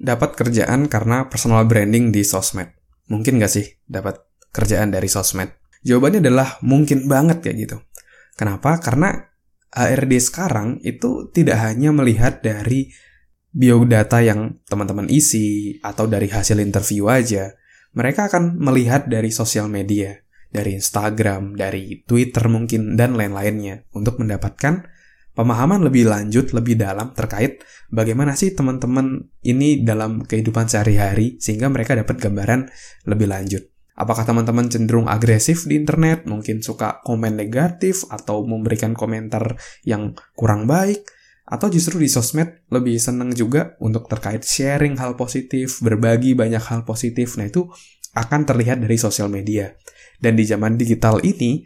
dapat kerjaan karena personal branding di sosmed? Mungkin gak sih dapat kerjaan dari sosmed? Jawabannya adalah mungkin banget ya gitu. Kenapa? Karena HRD sekarang itu tidak hanya melihat dari biodata yang teman-teman isi atau dari hasil interview aja. Mereka akan melihat dari sosial media, dari Instagram, dari Twitter mungkin, dan lain-lainnya untuk mendapatkan pemahaman lebih lanjut, lebih dalam terkait bagaimana sih teman-teman ini dalam kehidupan sehari-hari sehingga mereka dapat gambaran lebih lanjut. Apakah teman-teman cenderung agresif di internet, mungkin suka komen negatif atau memberikan komentar yang kurang baik, atau justru di sosmed lebih seneng juga untuk terkait sharing hal positif, berbagi banyak hal positif. Nah, itu akan terlihat dari sosial media. Dan di zaman digital ini,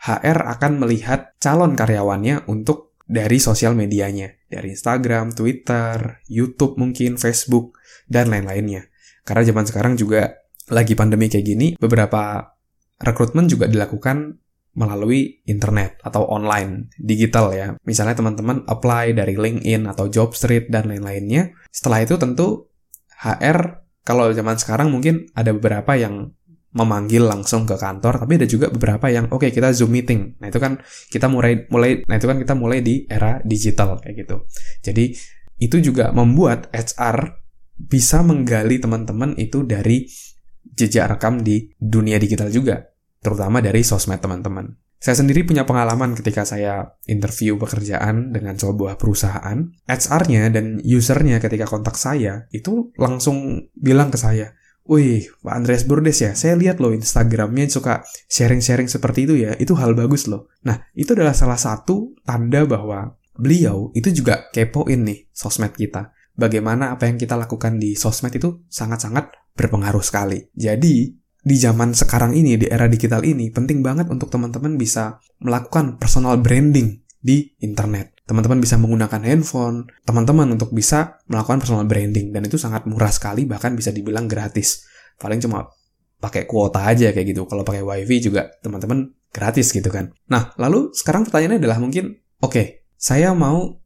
HR akan melihat calon karyawannya untuk dari sosial medianya, dari Instagram, Twitter, YouTube mungkin, Facebook, dan lain-lainnya. Karena zaman sekarang juga lagi pandemi kayak gini, beberapa rekrutmen juga dilakukan melalui internet atau online, digital ya. Misalnya teman-teman apply dari LinkedIn atau Jobstreet dan lain-lainnya. Setelah itu tentu HR kalau zaman sekarang mungkin ada beberapa yang memanggil langsung ke kantor, tapi ada juga beberapa yang oke okay, kita Zoom meeting. Nah, itu kan kita mulai mulai nah itu kan kita mulai di era digital kayak gitu. Jadi itu juga membuat HR bisa menggali teman-teman itu dari jejak rekam di dunia digital juga, terutama dari sosmed teman-teman. Saya sendiri punya pengalaman ketika saya interview pekerjaan dengan sebuah perusahaan. HR-nya dan usernya ketika kontak saya itu langsung bilang ke saya, Wih, Pak Andreas Burdes ya, saya lihat loh Instagramnya suka sharing-sharing seperti itu ya, itu hal bagus loh. Nah, itu adalah salah satu tanda bahwa beliau itu juga kepoin nih sosmed kita. Bagaimana apa yang kita lakukan di sosmed itu sangat-sangat berpengaruh sekali. Jadi, di zaman sekarang ini, di era digital ini, penting banget untuk teman-teman bisa melakukan personal branding di internet. Teman-teman bisa menggunakan handphone, teman-teman untuk bisa melakukan personal branding dan itu sangat murah sekali bahkan bisa dibilang gratis. Paling cuma pakai kuota aja kayak gitu. Kalau pakai wifi juga teman-teman gratis gitu kan. Nah, lalu sekarang pertanyaannya adalah mungkin, oke, okay, saya mau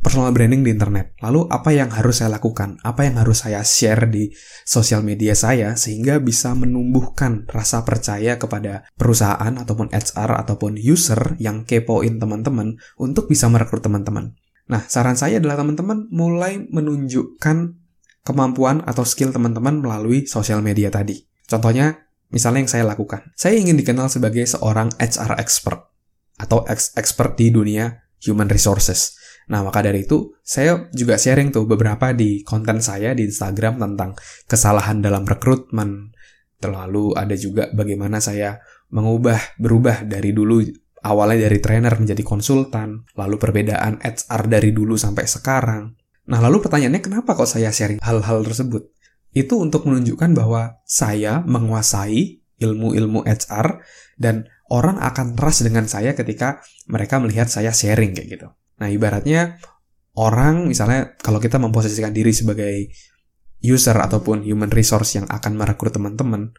personal branding di internet. Lalu apa yang harus saya lakukan? Apa yang harus saya share di sosial media saya sehingga bisa menumbuhkan rasa percaya kepada perusahaan ataupun HR ataupun user yang kepoin teman-teman untuk bisa merekrut teman-teman. Nah, saran saya adalah teman-teman mulai menunjukkan kemampuan atau skill teman-teman melalui sosial media tadi. Contohnya, misalnya yang saya lakukan. Saya ingin dikenal sebagai seorang HR expert atau expert di dunia human resources. Nah, maka dari itu, saya juga sharing tuh beberapa di konten saya di Instagram tentang kesalahan dalam rekrutmen. Terlalu ada juga bagaimana saya mengubah, berubah dari dulu awalnya dari trainer menjadi konsultan, lalu perbedaan HR dari dulu sampai sekarang. Nah, lalu pertanyaannya kenapa kok saya sharing hal-hal tersebut? Itu untuk menunjukkan bahwa saya menguasai ilmu-ilmu HR dan orang akan trust dengan saya ketika mereka melihat saya sharing kayak gitu. Nah, ibaratnya orang misalnya kalau kita memposisikan diri sebagai user ataupun human resource yang akan merekrut teman-teman,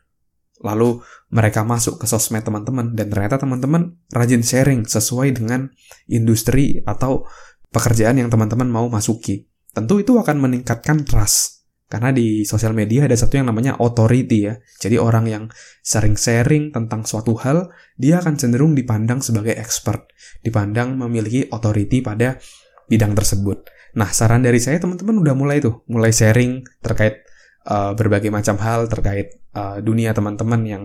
lalu mereka masuk ke sosmed teman-teman dan ternyata teman-teman rajin sharing sesuai dengan industri atau pekerjaan yang teman-teman mau masuki. Tentu itu akan meningkatkan trust. Karena di sosial media ada satu yang namanya authority ya. Jadi orang yang sering sharing tentang suatu hal, dia akan cenderung dipandang sebagai expert, dipandang memiliki authority pada bidang tersebut. Nah, saran dari saya teman-teman udah mulai tuh, mulai sharing terkait uh, berbagai macam hal terkait uh, dunia teman-teman yang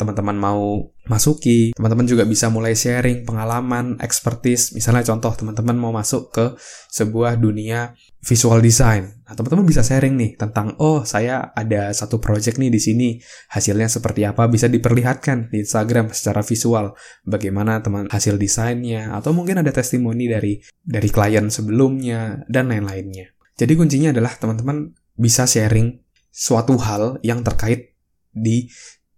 teman-teman mau masuki, teman-teman juga bisa mulai sharing pengalaman, expertise. Misalnya contoh teman-teman mau masuk ke sebuah dunia visual design. Nah, teman-teman bisa sharing nih tentang oh, saya ada satu project nih di sini. Hasilnya seperti apa bisa diperlihatkan di Instagram secara visual. Bagaimana teman hasil desainnya atau mungkin ada testimoni dari dari klien sebelumnya dan lain-lainnya. Jadi kuncinya adalah teman-teman bisa sharing suatu hal yang terkait di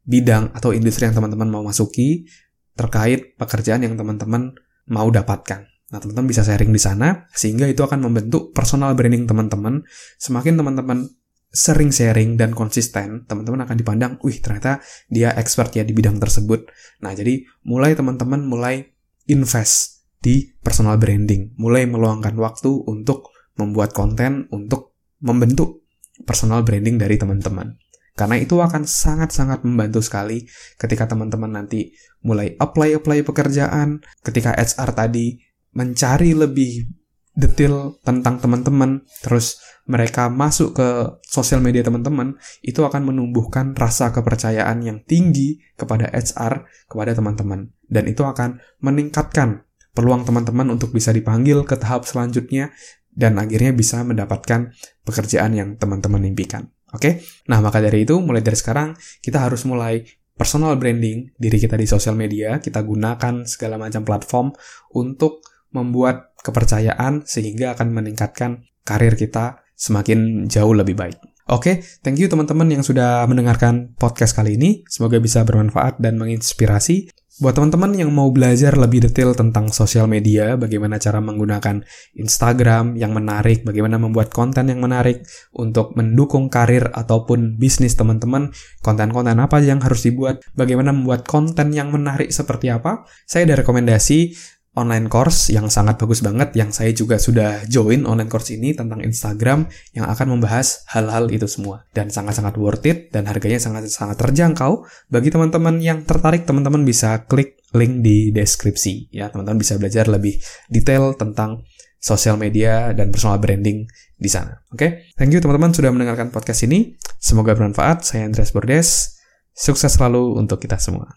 bidang atau industri yang teman-teman mau masuki terkait pekerjaan yang teman-teman mau dapatkan. Nah, teman-teman bisa sharing di sana sehingga itu akan membentuk personal branding teman-teman. Semakin teman-teman sering sharing dan konsisten, teman-teman akan dipandang, wih ternyata dia expert ya di bidang tersebut. Nah, jadi mulai teman-teman mulai invest di personal branding, mulai meluangkan waktu untuk membuat konten untuk membentuk personal branding dari teman-teman. Karena itu akan sangat-sangat membantu sekali ketika teman-teman nanti mulai apply-apply pekerjaan, ketika HR tadi mencari lebih detail tentang teman-teman, terus mereka masuk ke sosial media teman-teman, itu akan menumbuhkan rasa kepercayaan yang tinggi kepada HR, kepada teman-teman. Dan itu akan meningkatkan peluang teman-teman untuk bisa dipanggil ke tahap selanjutnya dan akhirnya bisa mendapatkan pekerjaan yang teman-teman impikan. Oke? Nah, maka dari itu mulai dari sekarang kita harus mulai personal branding diri kita di sosial media, kita gunakan segala macam platform untuk membuat kepercayaan sehingga akan meningkatkan karir kita semakin jauh lebih baik. Oke, okay, thank you teman-teman yang sudah mendengarkan podcast kali ini. Semoga bisa bermanfaat dan menginspirasi. Buat teman-teman yang mau belajar lebih detail tentang sosial media, bagaimana cara menggunakan Instagram yang menarik, bagaimana membuat konten yang menarik untuk mendukung karir ataupun bisnis teman-teman, konten-konten apa yang harus dibuat, bagaimana membuat konten yang menarik seperti apa, saya ada rekomendasi online course yang sangat bagus banget yang saya juga sudah join online course ini tentang Instagram yang akan membahas hal-hal itu semua. Dan sangat-sangat worth it dan harganya sangat-sangat terjangkau. Bagi teman-teman yang tertarik teman-teman bisa klik link di deskripsi. Ya teman-teman bisa belajar lebih detail tentang sosial media dan personal branding di sana. Oke? Okay? thank you teman-teman sudah mendengarkan podcast ini. Semoga bermanfaat. Saya Andreas Bordes. Sukses selalu untuk kita semua